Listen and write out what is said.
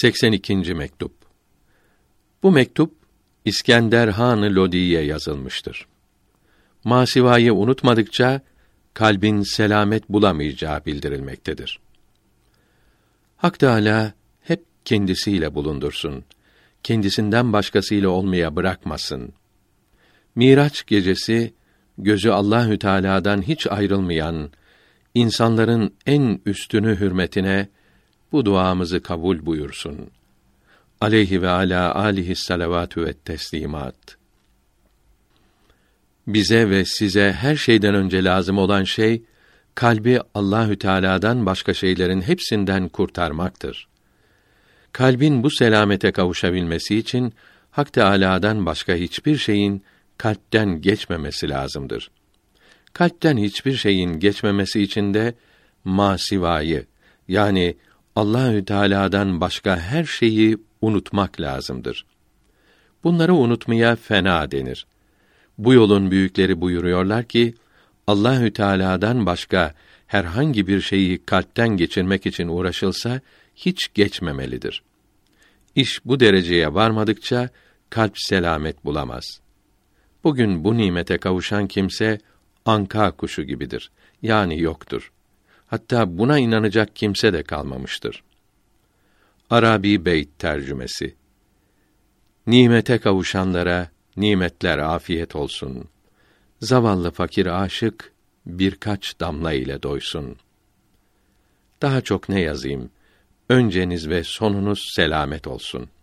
82. mektup. Bu mektup İskender Han-ı Lodi'ye yazılmıştır. Masivayı unutmadıkça kalbin selamet bulamayacağı bildirilmektedir. Hak Teâlâ hep kendisiyle bulundursun. Kendisinden başkasıyla olmaya bırakmasın. Miraç gecesi gözü Allahü Teala'dan hiç ayrılmayan insanların en üstünü hürmetine bu duamızı kabul buyursun. Aleyhi ve ala alihi salavatü ve teslimat. Bize ve size her şeyden önce lazım olan şey kalbi Allahü Teala'dan başka şeylerin hepsinden kurtarmaktır. Kalbin bu selamete kavuşabilmesi için Hak Teala'dan başka hiçbir şeyin kalpten geçmemesi lazımdır. Kalpten hiçbir şeyin geçmemesi için de masivayı yani Allahü Teala'dan başka her şeyi unutmak lazımdır. Bunları unutmaya fena denir. Bu yolun büyükleri buyuruyorlar ki Allahü Teala'dan başka herhangi bir şeyi kalpten geçirmek için uğraşılsa hiç geçmemelidir. İş bu dereceye varmadıkça kalp selamet bulamaz. Bugün bu nimete kavuşan kimse anka kuşu gibidir. Yani yoktur. Hatta buna inanacak kimse de kalmamıştır. Arabi Beyt tercümesi Nimete kavuşanlara nimetler afiyet olsun. Zavallı fakir aşık birkaç damla ile doysun. Daha çok ne yazayım? Önceniz ve sonunuz selamet olsun.''